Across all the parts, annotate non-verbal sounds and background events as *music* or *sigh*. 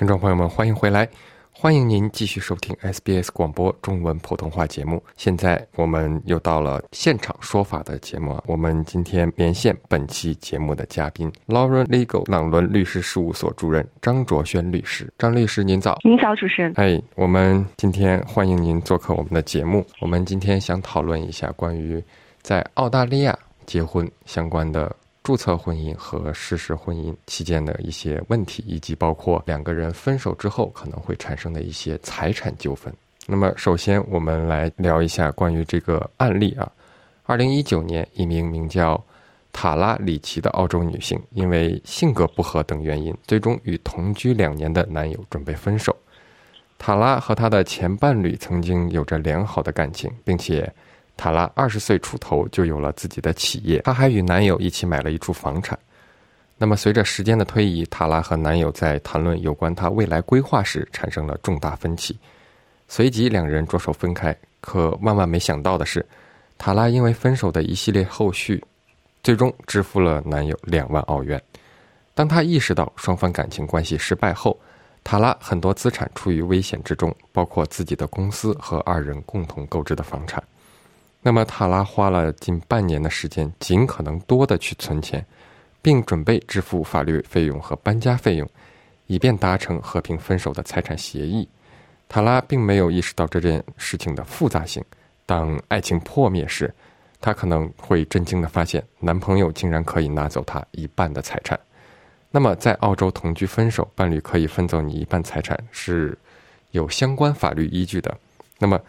听众朋友们，欢迎回来！欢迎您继续收听 SBS 广播中文普通话节目。现在我们又到了现场说法的节目啊。我们今天连线本期节目的嘉宾，Lauren Legal 朗伦律师事务所主任张卓轩律师。张律师，您早！您早，主持人。哎，我们今天欢迎您做客我们的节目。我们今天想讨论一下关于在澳大利亚结婚相关的。注册婚姻和事实婚姻期间的一些问题，以及包括两个人分手之后可能会产生的一些财产纠纷。那么，首先我们来聊一下关于这个案例啊。二零一九年，一名名叫塔拉里奇的澳洲女性，因为性格不合等原因，最终与同居两年的男友准备分手。塔拉和她的前伴侣曾经有着良好的感情，并且。塔拉二十岁出头就有了自己的企业，她还与男友一起买了一处房产。那么，随着时间的推移，塔拉和男友在谈论有关她未来规划时产生了重大分歧，随即两人着手分开。可万万没想到的是，塔拉因为分手的一系列后续，最终支付了男友两万澳元。当她意识到双方感情关系失败后，塔拉很多资产处于危险之中，包括自己的公司和二人共同购置的房产。那么，塔拉花了近半年的时间，尽可能多的去存钱，并准备支付法律费用和搬家费用，以便达成和平分手的财产协议。塔拉并没有意识到这件事情的复杂性。当爱情破灭时，她可能会震惊的发现，男朋友竟然可以拿走她一半的财产。那么，在澳洲同居分手，伴侣可以分走你一半财产，是有相关法律依据的。那么。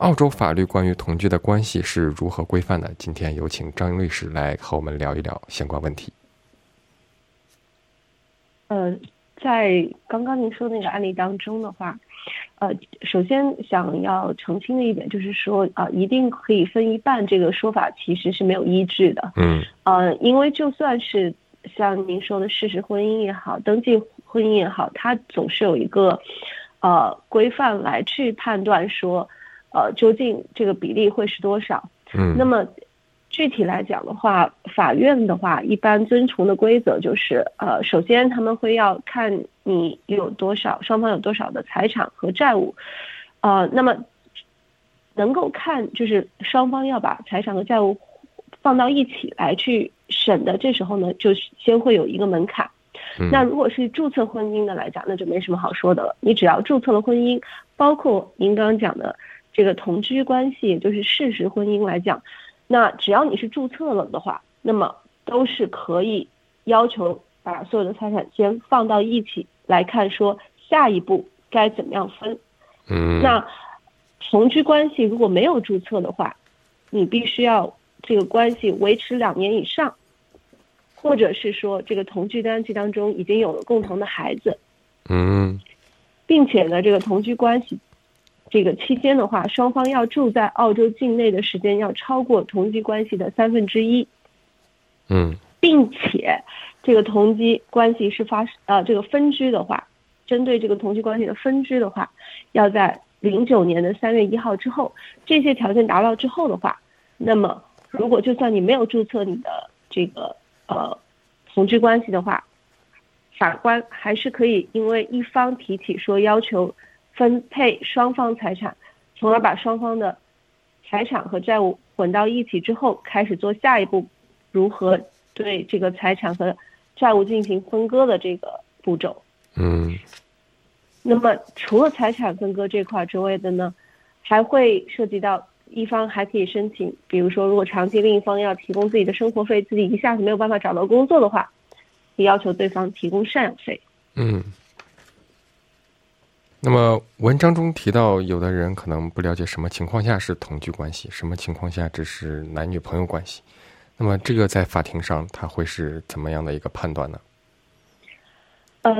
澳洲法律关于同居的关系是如何规范的？今天有请张律师来和我们聊一聊相关问题。呃，在刚刚您说那个案例当中的话，呃，首先想要澄清的一点就是说，啊，一定可以分一半这个说法其实是没有依据的。嗯。呃，因为就算是像您说的事实婚姻也好，登记婚姻也好，它总是有一个呃规范来去判断说。呃，究竟这个比例会是多少？嗯，那么具体来讲的话，法院的话一般遵从的规则就是，呃，首先他们会要看你有多少，双方有多少的财产和债务，呃，那么能够看就是双方要把财产和债务放到一起来去审的，这时候呢，就先会有一个门槛。那如果是注册婚姻的来讲，那就没什么好说的了。你只要注册了婚姻，包括您刚刚讲的。这个同居关系，也就是事实婚姻来讲，那只要你是注册了的话，那么都是可以要求把所有的财产先放到一起来看，说下一步该怎么样分。嗯，那同居关系如果没有注册的话，你必须要这个关系维持两年以上，或者是说这个同居关系当中已经有了共同的孩子。嗯，并且呢，这个同居关系。这个期间的话，双方要住在澳洲境内的时间要超过同居关系的三分之一。嗯，并且这个同居关系是发呃这个分居的话，针对这个同居关系的分居的话，要在零九年的三月一号之后，这些条件达到之后的话，那么如果就算你没有注册你的这个呃同居关系的话，法官还是可以因为一方提起说要求。分配双方财产，从而把双方的财产和债务混到一起之后，开始做下一步如何对这个财产和债务进行分割的这个步骤。嗯。那么，除了财产分割这块之外的呢，还会涉及到一方还可以申请，比如说，如果长期另一方要提供自己的生活费，自己一下子没有办法找到工作的话，可以要求对方提供赡养费。嗯。那么文章中提到，有的人可能不了解什么情况下是同居关系，什么情况下只是男女朋友关系。那么这个在法庭上他会是怎么样的一个判断呢？呃，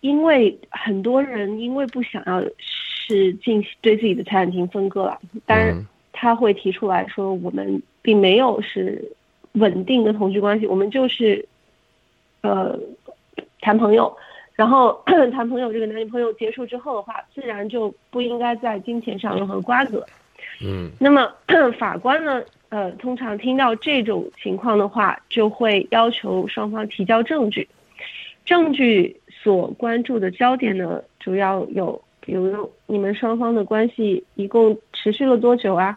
因为很多人因为不想要是进行对自己的财产进行分割了，当然他会提出来说，我们并没有是稳定的同居关系，我们就是呃谈朋友。然后 *clears throat* 谈朋友，这个男女朋友结束之后的话，自然就不应该在金钱上任何瓜葛。嗯。那么 *clears throat* 法官呢？呃，通常听到这种情况的话，就会要求双方提交证据。证据所关注的焦点呢，主要有，比如你们双方的关系一共持续了多久啊？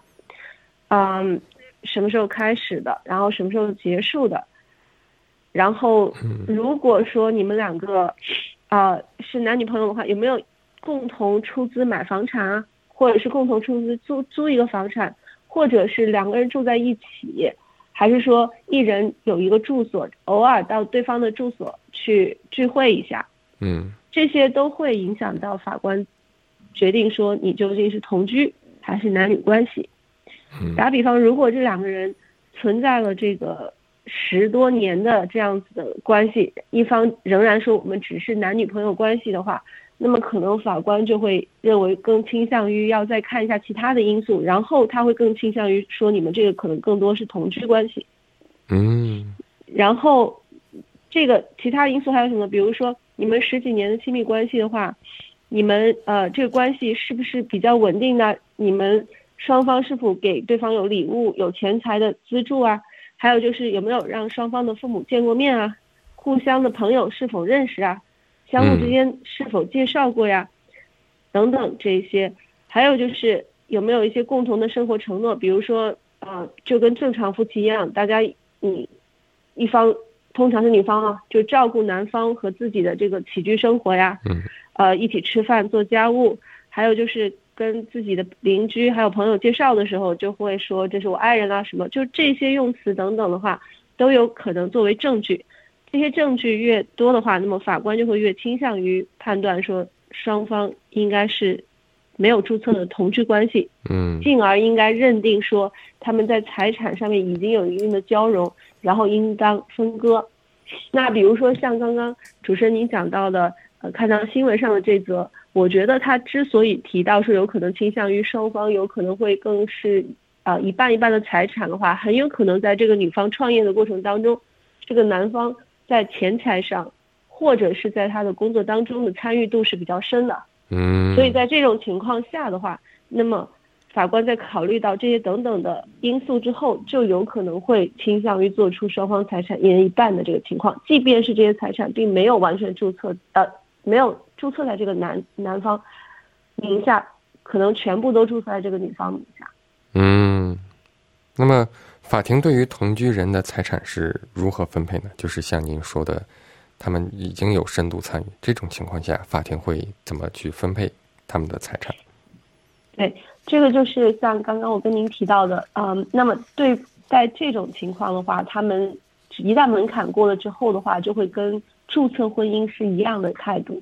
嗯，什么时候开始的？然后什么时候结束的？然后，如果说你们两个，啊，是男女朋友的话，有没有共同出资买房产啊，或者是共同出资租租一个房产，或者是两个人住在一起，还是说一人有一个住所，偶尔到对方的住所去聚会一下？嗯，这些都会影响到法官决定说你究竟是同居还是男女关系。打比方，如果这两个人存在了这个。十多年的这样子的关系，一方仍然说我们只是男女朋友关系的话，那么可能法官就会认为更倾向于要再看一下其他的因素，然后他会更倾向于说你们这个可能更多是同居关系。嗯，然后这个其他因素还有什么？比如说你们十几年的亲密关系的话，你们呃这个关系是不是比较稳定呢？你们双方是否给对方有礼物、有钱财的资助啊？还有就是有没有让双方的父母见过面啊？互相的朋友是否认识啊？相互之间是否介绍过呀？等等这些，还有就是有没有一些共同的生活承诺？比如说，呃，就跟正常夫妻一样，大家你一方通常是女方啊，就照顾男方和自己的这个起居生活呀，嗯呃，一起吃饭做家务，还有就是。跟自己的邻居还有朋友介绍的时候，就会说这是我爱人啊什么，就这些用词等等的话，都有可能作为证据。这些证据越多的话，那么法官就会越倾向于判断说双方应该是没有注册的同居关系，嗯，进而应该认定说他们在财产上面已经有一定的交融，然后应当分割。那比如说像刚刚主持人您讲到的，呃，看到新闻上的这则。我觉得他之所以提到说有可能倾向于双方有可能会更是啊一半一半的财产的话，很有可能在这个女方创业的过程当中，这个男方在钱财上或者是在他的工作当中的参与度是比较深的。嗯，所以在这种情况下的话，那么法官在考虑到这些等等的因素之后，就有可能会倾向于做出双方财产一人一半的这个情况，即便是这些财产并没有完全注册呃没有。注册在这个男男方名下，可能全部都注册在这个女方名下。嗯，那么法庭对于同居人的财产是如何分配呢？就是像您说的，他们已经有深度参与，这种情况下，法庭会怎么去分配他们的财产？对，这个就是像刚刚我跟您提到的，嗯，那么对在这种情况的话，他们一旦门槛过了之后的话，就会跟。注册婚姻是一样的态度，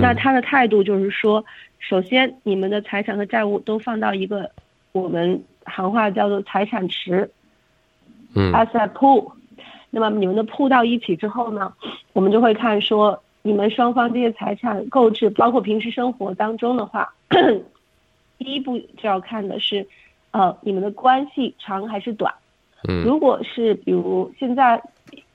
那他的态度就是说，首先你们的财产和债务都放到一个我们行话叫做财产池，嗯，asset pool，那么你们的铺到一起之后呢，我们就会看说你们双方这些财产购置，包括平时生活当中的话，第一步就要看的是，呃，你们的关系长还是短，嗯，如果是比如现在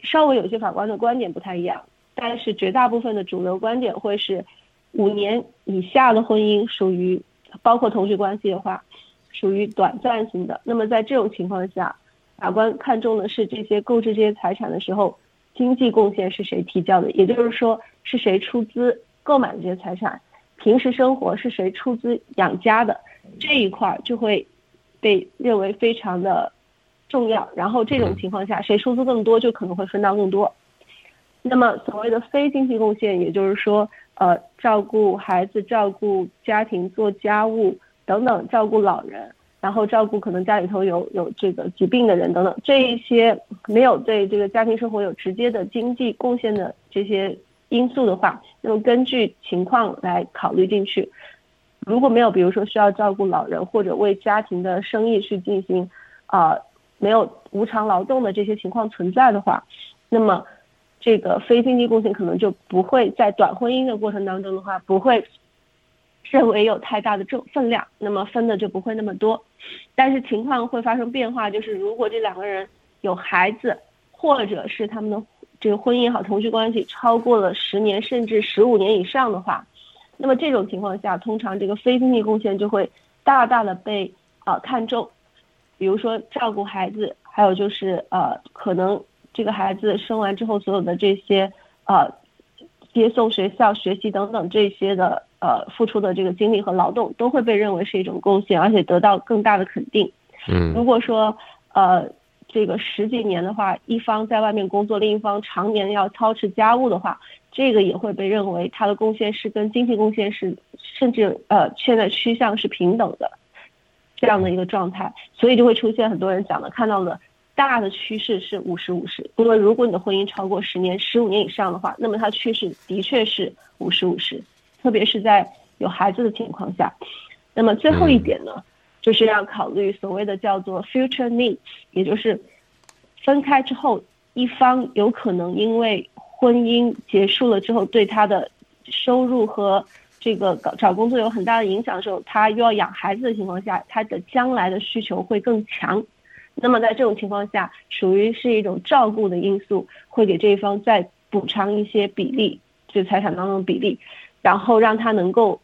稍微有些法官的观点不太一样。但是绝大部分的主流观点会是，五年以下的婚姻属于，包括同居关系的话，属于短暂型的。那么在这种情况下，法官看重的是这些购置这些财产的时候，经济贡献是谁提交的，也就是说是谁出资购买这些财产，平时生活是谁出资养家的这一块就会被认为非常的重要。然后这种情况下，谁出资更多，就可能会分到更多。那么，所谓的非经济贡献，也就是说，呃，照顾孩子、照顾家庭、做家务等等，照顾老人，然后照顾可能家里头有有这个疾病的人等等，这一些没有对这个家庭生活有直接的经济贡献的这些因素的话，那么根据情况来考虑进去。如果没有，比如说需要照顾老人或者为家庭的生意去进行，啊，没有无偿劳动的这些情况存在的话，那么这个非经济贡献可能就不会在短婚姻的过程当中的话，不会认为有太大的重分量，那么分的就不会那么多。但是情况会发生变化，就是如果这两个人有孩子，或者是他们的这个婚姻也好，同居关系超过了十年甚至十五年以上的话。那么这种情况下，通常这个非经济贡献就会大大的被啊看重，比如说照顾孩子，还有就是呃可能这个孩子生完之后所有的这些呃接送学校、学习等等这些的呃付出的这个精力和劳动都会被认为是一种贡献，而且得到更大的肯定。嗯，如果说呃这个十几年的话，一方在外面工作，另一方常年要操持家务的话。这个也会被认为他的贡献是跟经济贡献是，甚至呃现在趋向是平等的，这样的一个状态，所以就会出现很多人讲的看到的大的趋势是五十五十，因为如果你的婚姻超过十年、十五年以上的话，那么它趋势的确是五十五十，特别是在有孩子的情况下。那么最后一点呢，就是要考虑所谓的叫做 future needs，也就是分开之后一方有可能因为。婚姻结束了之后，对他的收入和这个搞找工作有很大的影响的时候，他又要养孩子的情况下，他的将来的需求会更强。那么在这种情况下，属于是一种照顾的因素，会给这一方再补偿一些比例，就财产当中的比例，然后让他能够。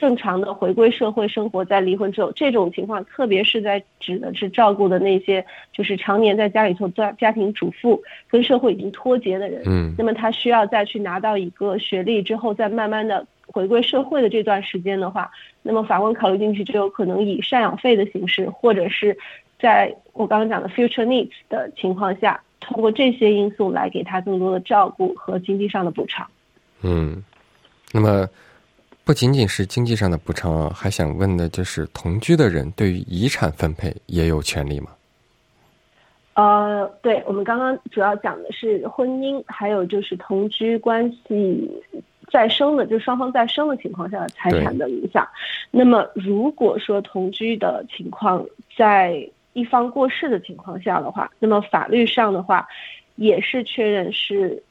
正常的回归社会生活，在离婚之后，这种情况，特别是在指的是照顾的那些，就是常年在家里头做家庭主妇，跟社会已经脱节的人。嗯，那么他需要再去拿到一个学历之后，再慢慢的回归社会的这段时间的话，那么法官考虑进去，就有可能以赡养费的形式，或者是在我刚刚讲的 future needs 的情况下，通过这些因素来给他更多的照顾和经济上的补偿。嗯，那么。不仅仅是经济上的补偿啊，还想问的就是同居的人对于遗产分配也有权利吗？呃，对，我们刚刚主要讲的是婚姻，还有就是同居关系再生的，就双方再生的情况下的财产的影响。那么，如果说同居的情况在一方过世的情况下的话，那么法律上的话也是确认是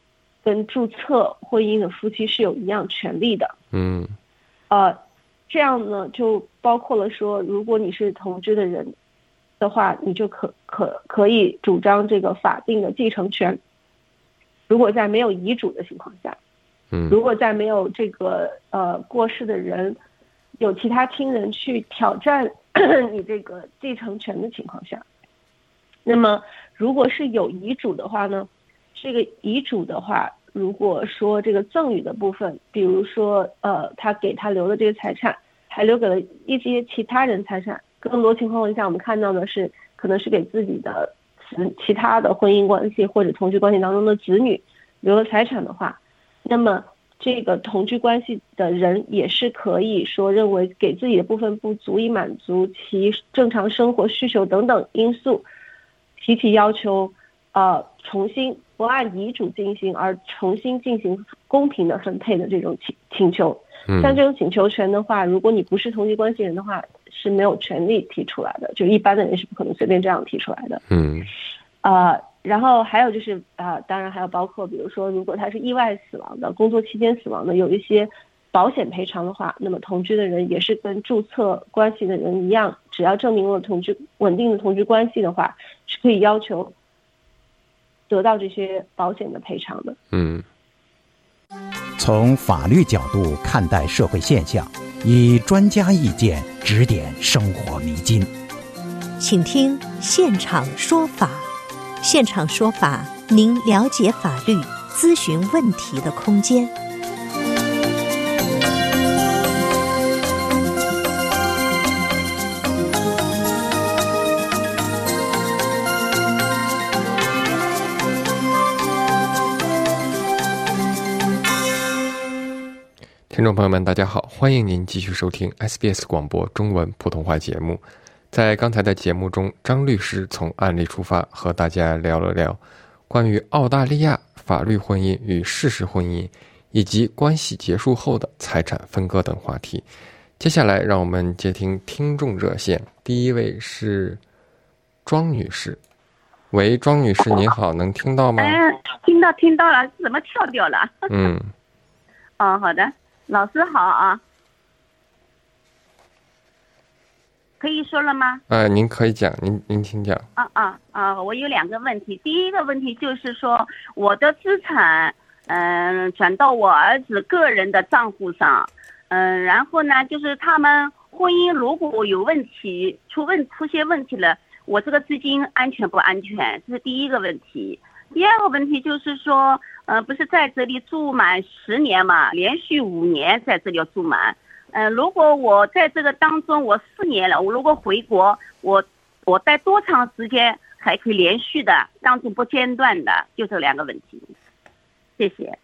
跟注册婚姻的夫妻是有一样权利的。嗯。呃，这样呢，就包括了说，如果你是同居的人的话，你就可可可以主张这个法定的继承权。如果在没有遗嘱的情况下，嗯，如果在没有这个呃过世的人有其他亲人去挑战 *clears throat* 你这个继承权的情况下，那么如果是有遗嘱的话呢，这个遗嘱的话。如果说这个赠与的部分，比如说呃，他给他留的这个财产，还留给了一些其他人财产，更多情况下我们看到的是，可能是给自己的子其他的婚姻关系或者同居关系当中的子女留了财产的话，那么这个同居关系的人也是可以说认为给自己的部分不足以满足其正常生活需求等等因素，提起要求，呃，重新。不按遗嘱进行而重新进行公平的分配的这种请请求，像这种请求权的话，如果你不是同居关系人的话，是没有权利提出来的，就一般的人是不可能随便这样提出来的。嗯，呃，然后还有就是啊，当然还有包括，比如说如果他是意外死亡的，工作期间死亡的，有一些保险赔偿的话，那么同居的人也是跟注册关系的人一样，只要证明了同居稳定的同居关系的话，是可以要求。得到这些保险的赔偿的。嗯，从法律角度看待社会现象，以专家意见指点生活迷津。请听现场说法。现场说法，您了解法律、咨询问题的空间。听众朋友们，大家好，欢迎您继续收听 SBS 广播中文普通话节目。在刚才的节目中，张律师从案例出发，和大家聊了聊关于澳大利亚法律婚姻与事实婚姻，以及关系结束后的财产分割等话题。接下来，让我们接听听众热线，第一位是庄女士。喂，庄女士，您好，能听到吗？嗯，听到听到了，怎么跳掉了？嗯，*laughs* 哦，好的，老师好啊，可以说了吗？呃，您可以讲，您您请讲。啊啊啊！我有两个问题，第一个问题就是说，我的资产，嗯，转到我儿子个人的账户上，嗯，然后呢，就是他们婚姻如果有问题，出问出现问题了，我这个资金安全不安全？这是第一个问题。第二个问题就是说，呃，不是在这里住满十年嘛，连续五年在这里住满。嗯，如果我在这个当中我四年了，我如果回国，我我待多长时间还可以连续的当中不间断的？就这两个问题，谢谢。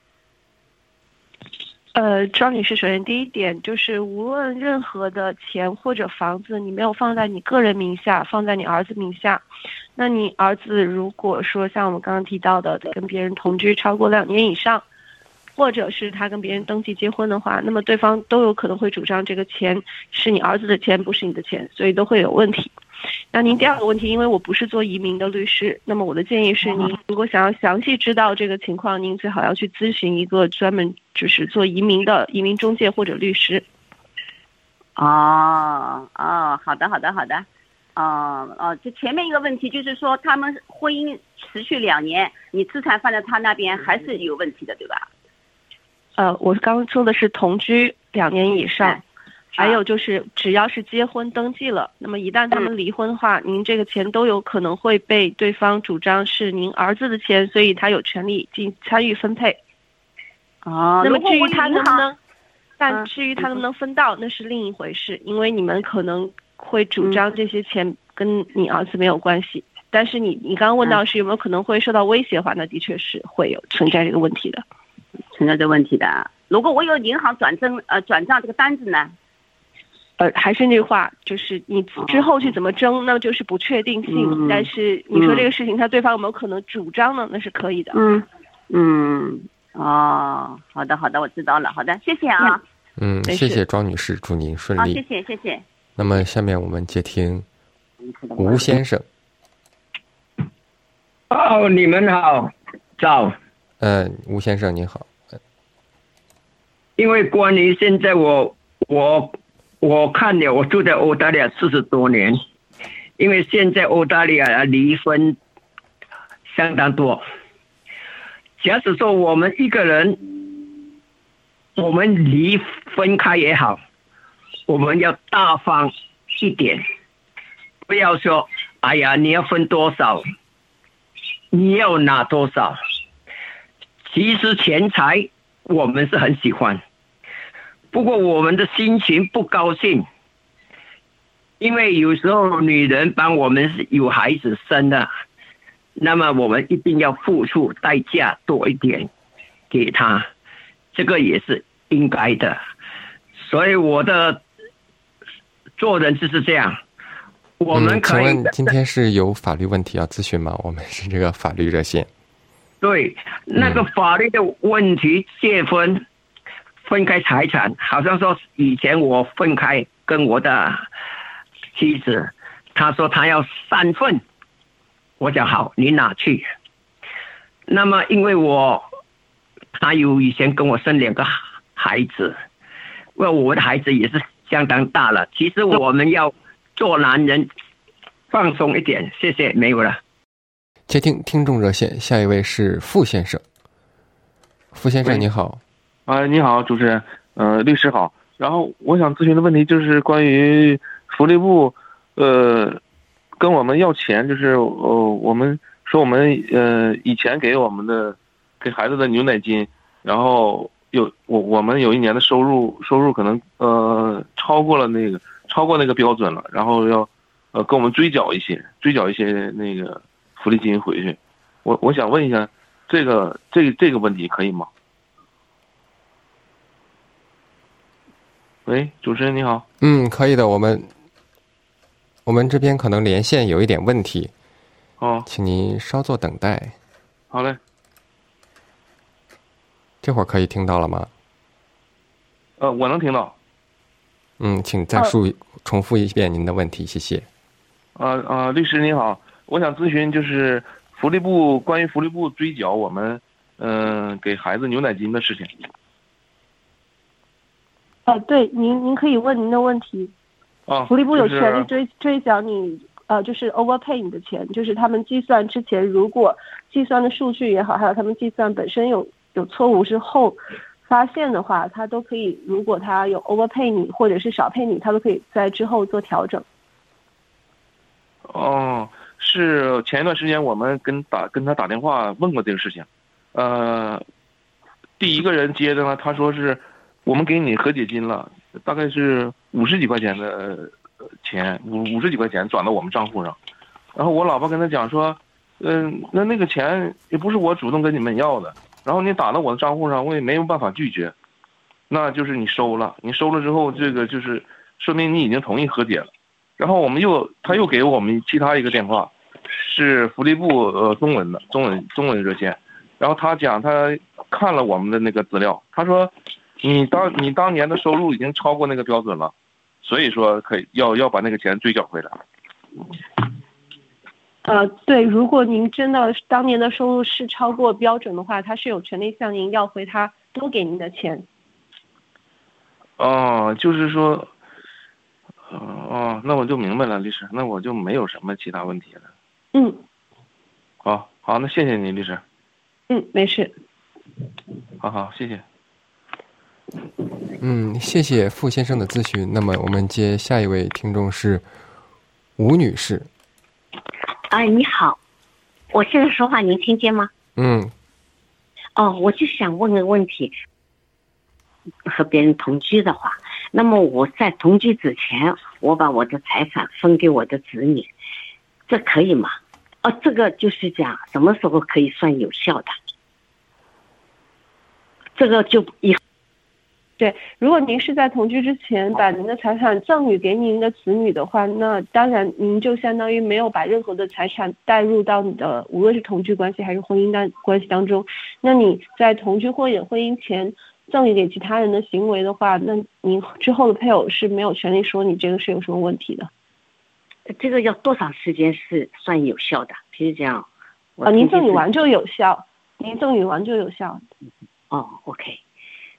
呃，庄女士，首先第一点就是，无论任何的钱或者房子，你没有放在你个人名下，放在你儿子名下，那你儿子如果说像我们刚刚提到的，跟别人同居超过两年以上。或者是他跟别人登记结婚的话，那么对方都有可能会主张这个钱是你儿子的钱，不是你的钱，所以都会有问题。那您第二个问题，因为我不是做移民的律师，那么我的建议是，您如果想要详细知道这个情况，您最好要去咨询一个专门就是做移民的移民中介或者律师。哦哦，好的好的好的，哦哦，就前面一个问题就是说，他们婚姻持续两年，你资产放在他那边还是有问题的，对吧？呃，我刚刚说的是同居两年以上，还有就是只要是结婚登记了，那么一旦他们离婚的话，您这个钱都有可能会被对方主张是您儿子的钱，所以他有权利进参与分配。哦，那么至于他能不能，但至于他能不能分到，那是另一回事，因为你们可能会主张这些钱跟你儿子没有关系。但是你你刚刚问到是有没有可能会受到威胁的话，那的确是会有存在这个问题的。存在这问题的。如果我有银行转正呃转账这个单子呢？呃，还是那句话，就是你之后去怎么争，那就是不确定性。但是你说这个事情，他对方有没有可能主张呢？那是可以的。嗯嗯哦，好的好的，我知道了。好的，谢谢啊。嗯，谢谢庄女士，祝您顺利。谢谢谢谢。那么下面我们接听吴先生。哦，你们好，早。嗯，吴先生您好。因为关于现在我我我看了，我住在澳大利亚四十多年，因为现在澳大利亚离婚相当多。假使说我们一个人，我们离分开也好，我们要大方一点，不要说哎呀你要分多少，你要拿多少。其实钱财我们是很喜欢，不过我们的心情不高兴，因为有时候女人帮我们有孩子生的，那么我们一定要付出代价多一点给她，这个也是应该的。所以我的做人就是这样。我们可以。请问今天是有法律问题要咨询吗？我们是这个法律热线。对，那个法律的问题，结婚分开财产，好像说以前我分开跟我的妻子，他说他要三份，我讲好，你拿去。那么因为我他有以前跟我生两个孩子，为我的孩子也是相当大了。其实我们要做男人放松一点。谢谢，没有了。接听听众热线，下一位是傅先生。傅先生，你好。啊，你好，主持人，呃，律师好。然后我想咨询的问题就是关于福利部，呃，跟我们要钱，就是呃，我们说我们呃以前给我们的给孩子的牛奶金，然后有我我们有一年的收入收入可能呃超过了那个超过那个标准了，然后要呃跟我们追缴一些追缴一些那个。福利金回去，我我想问一下，这个这这个问题可以吗？喂，主持人你好。嗯，可以的。我们我们这边可能连线有一点问题。哦，请您稍作等待。好嘞。这会儿可以听到了吗？呃，我能听到。嗯，请再哦述重复一遍您的问题，谢谢。啊啊，律师你好，我想咨询就是福利部关于福利部追缴我们嗯、给孩子牛奶金的事情。呃，对，您您可以问您的问题。啊，福利部有权利追追缴你，呃，就是 overpay 你的钱，就是他们计算之前，如果计算的数据也好，还有他们计算本身有有错误之后发现的话，他都可以，如果他有 overpay 你或者是少配你，他都可以在之后做调整。哦，是前一段时间我们跟打跟他打电话问过这个事情，呃，第一个人接的呢，他说是我们给你和解金了，大概是五十几块钱的钱，五五十几块钱转到我们账户上，然后我老婆跟他讲说，嗯、那那个钱也不是我主动跟你们要的，然后你打到我的账户上，我也没有办法拒绝，那就是你收了，你收了之后，这个就是说明你已经同意和解了。然后我们又他又给我们其他一个电话，是福利部呃中文的中文中文热线，然后他讲他看了我们的那个资料，他说你当你当年的收入已经超过那个标准了，所以说可以要要把那个钱追缴回来。呃，对，如果您真的当年的收入是超过标准的话，他是有权利向您要回他多给您的钱。哦，就是说，哦哦，那我就明白了，律师，那我就没有什么其他问题了。嗯好，好，那谢谢你，律师。嗯，没事。好好，谢谢。嗯，谢谢傅先生的咨询。那么我们接下一位听众是吴女士。哎，你好，我现在说话您听见吗？嗯，哦，我就想问个问题，和别人同居的话，那么我在同居之前，我把我的财产分给我的子女，这可以吗？哦，这个就是讲什么时候可以算有效的？这个就以对，如果您是在同居之前把您的财产赠与给您的子女的话，那当然您就相当于没有把任何的财产带入到你的无论是同居关系还是婚姻当关系当中。那你在同居或者婚姻前赠与给其他人的行为的话，那您之后的配偶是没有权利说你这个是有什么问题的。这个要多长时间是算有效的？比如讲，我啊，您赠与完就有效，您赠与完就有效。哦，OK。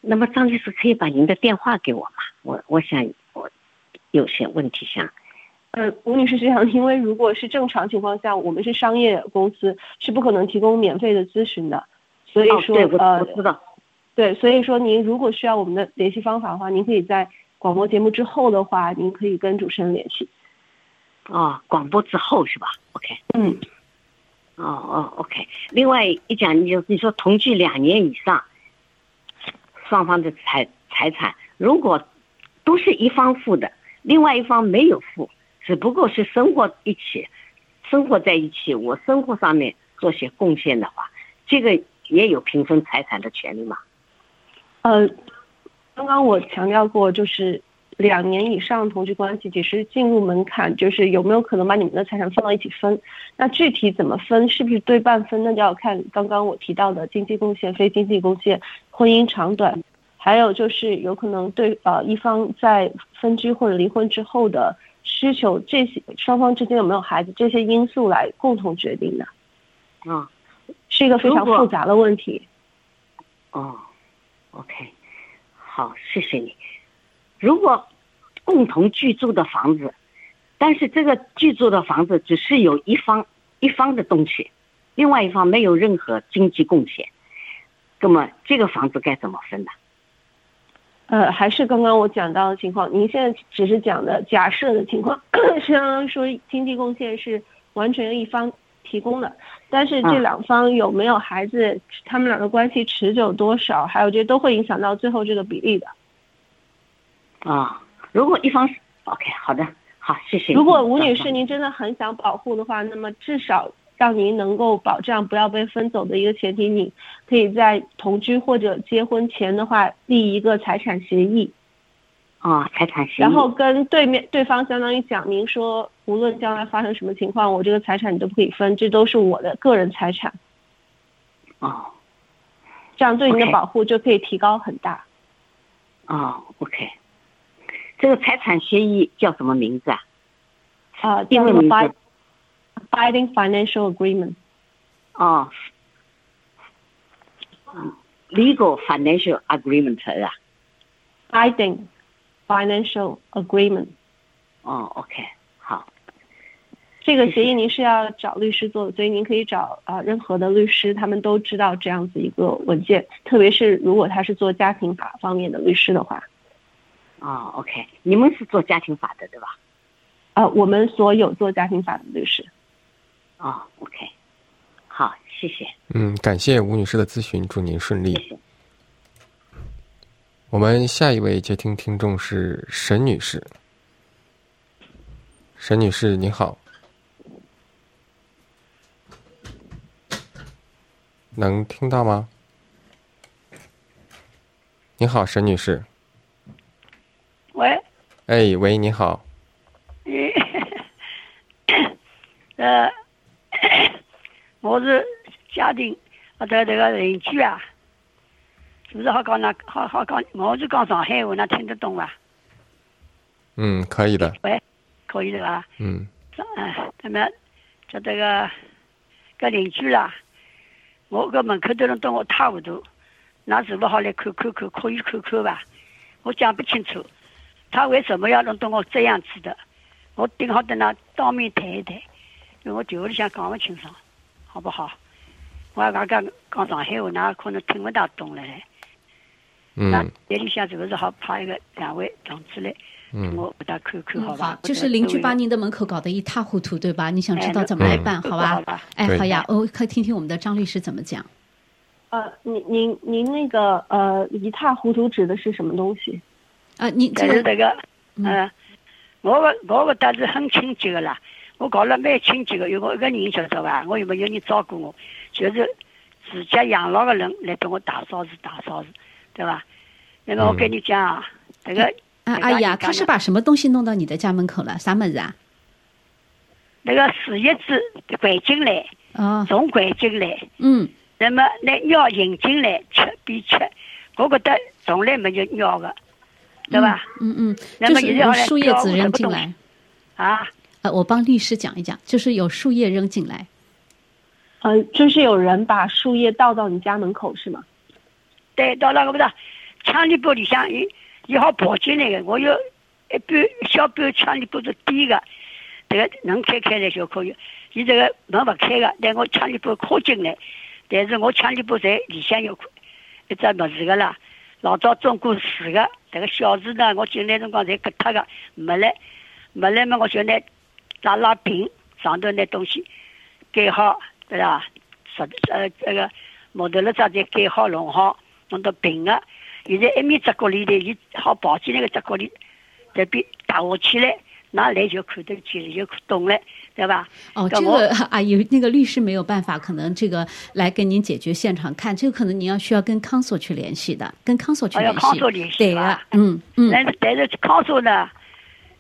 那么张律师可以把您的电话给我吗？我我想我有些问题想呃，吴女士是这样，因为如果是正常情况下，我们是商业公司，是不可能提供免费的咨询的。所以哦，说，对，我呃我，知道。对，所以说您如果需要我们的联系方法的话，您可以在广播节目之后的话，您可以跟主持人联系。哦，广播之后是吧？OK。嗯，哦哦，OK。另外一讲，你就你说同居两年以上，双方的财财产如果都是一方付的，另外一方没有付，只不过是生活一起，生活在一起，我生活上面做些贡献的话，这个也有平分财产的权利嘛？呃，刚刚我强调过，就是两年以上同居关系，只是进入门槛，就是有没有可能把你们的财产放到一起分。那具体怎么分，是不是对半分，那就要看刚刚我提到的经济贡献、非经济贡献、婚姻长短，还有就是有可能对呃一方在分居或者离婚之后的需求，这些双方之间有没有孩子，这些因素来共同决定的，啊、是一个非常复杂的问题。哦，OK，好，谢谢你。如果共同居住的房子，但是这个居住的房子只是有一方一方的东西，另外一方没有任何经济贡献，那么这个房子该怎么分呢？呃，还是刚刚我讲到的情况，您现在只是讲的假设的情况，相当于说经济贡献是完全由一方提供的，但是这嗯两方有没有孩子，他们俩的关系持久多少，还有这些都会影响到最后这个比例的。啊、如果一方是 OK，好的，好，谢谢。如果吴女士您真的很想保护的话，那么至少让您能够保障不要被分走的一个前提，你可以在同居或者结婚前的话立一个财产协议。啊、财产协议，然后跟对面对方相当于讲明说，无论将来发生什么情况，我这个财产你都不可以分，这都是我的个人财产。哦这样对你的保护就可以提高很大。哦，OK，这个财产协议叫什么名字啊？啊，叫做英文名字 Binding Financial Agreement。哦嗯，Legal Financial Agreement 是吧？Binding Financial Agreement。哦，OK，好，这个协议您是要找律师做的，所以您可以找啊、任何的律师，他们都知道这样子一个文件，特别是如果他是做家庭法方面的律师的话，哦，OK，你们是做家庭法的对吧？啊、我们所有做家庭法的律师。哦，OK，好，谢谢，嗯，感谢吴女士的咨询，祝您顺利谢。谢。我们下一位接听听众是沈女士。沈女士，你好，能听到吗？你好，沈女士。喂，哎，喂，你好。你呃，*coughs* 我是家庭我的这个邻居啊，是不是好讲那好好讲？我是讲上海话，那听得懂吧？嗯，可以的。喂，可以的吧？嗯啊，那么叫这个搿邻居啦，我搿门口头人懂我塌糊涂，那是不好来看看看，可以看看吧？我讲不清楚，他为什么要弄到我这样子的？我顶好跟他当面谈一谈，因为我电话里向讲不清爽，好不好？我还刚刚讲上海话，那可能听不大懂了嘞。那嗯店里向是不是好派一个两位同志来，嗯我给他看看，嗯，好吧？就是邻居把您的门口搞得一塌糊涂，对吧？你想知道哎怎么来嗯办，好吧？好吧？哎，好呀，我，可以听听我们的张律师怎么讲。呃，您您您那个呃一塌糊涂指的是什么东西？啊，你就是这个，嗯我，我我个倒是很清洁的啦，我搞了蛮清洁的，有我一个人晓得吧？我有没有人照顾我，就是自家养老的人来给我打扫是打扫是，对吧？那么我跟你讲啊，这个啊，这个哎呀，你讲的他是把什么东西弄到你的家门口了？啥么子啊？那个树叶子拐进来，哦，从拐进来，嗯，那么那尿引进来吃边吃，我觉得从来没有尿的，对吧？嗯嗯，那就是有么现在好像树叶子扔进来。啊，呃，我帮律师讲一讲，就是有树叶扔进来。呃，就是有人把树叶倒到你家门口是吗？对，到那个不是墙里玻里向，伊伊好跑进来的，我有一半小半墙里玻是低的，这个能开开来就可以。伊这个门不开的，但我墙里玻靠进来，但是我墙里玻在里向有一只么子个啦。老早种过树个，这个小树呢，我进来辰光侪割脱的，没来，没来嘛，我就拿拉拉平，上头拿东西。盖好，对吧？石呃这个木头了啥再盖好弄好，弄到平的。现在一面只角里头，伊好跑进来个只角里，这边打下去来，那来就看得见了，就懂了，对吧？哦，这个阿姨，那个律师没有办法，可能这个来跟您解决现场看，这个可能您要需要跟康所去联系的，跟康所去联系。康所联系对是吧的，嗯嗯。但是但是康所呢，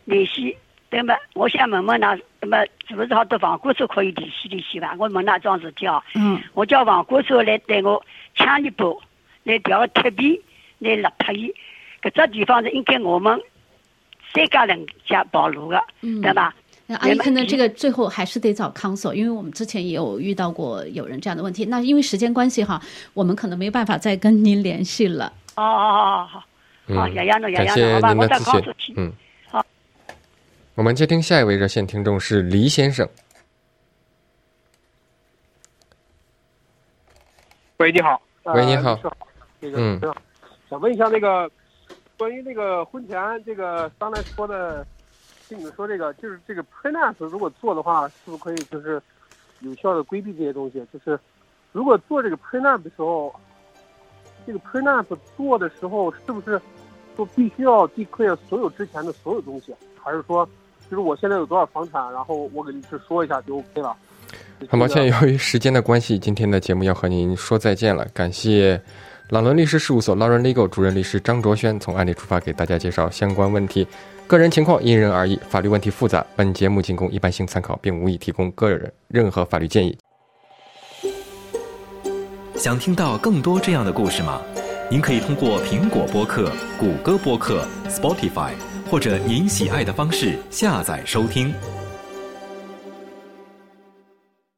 联系对么？我想问问㑚，那么是不是好多房管所可以联系联系吧？我问那桩事体哦。嗯，我叫房管所来对我墙里部来调铁皮，来勒脱伊。搿只地方是应该我们三家人家暴露的，嗯对吧？那阿姨，可能这个最后还是得找康所，因为我们之前也有遇到过有人这样的问题。那因为时间关系哈，我们可能没办法再跟您联系了。哦哦哦好，嗯好，谢您我再的咨询告诉去。。嗯，好。我们接听下一位热线听众是黎先生。喂，你好。喂你好。那个，嗯想问一下那个关于那个婚前这个刚才说的，听你们说这个，就是这个 prenup 如果做的话，是不是可以就是有效的规避这些东西？就是如果做这个 prenup 的时候，这个 prenup 做的时候是不是说必须要 declare 所有之前的所有东西，还是说就是我现在有多少房产，然后我给律师说一下就 OK 了？很抱歉，由于时间的关系，今天的节目要和您说再见了。感谢朗伦律师事务所 Lauren Legal 主任律师张卓轩从案例出发给大家介绍相关问题。个人情况因人而异，法律问题复杂，本节目仅供一般性参考，并无意提供个人任何法律建议。想听到更多这样的故事吗？您可以通过苹果播客、谷歌播客、Spotify，或者您喜爱的方式下载收听。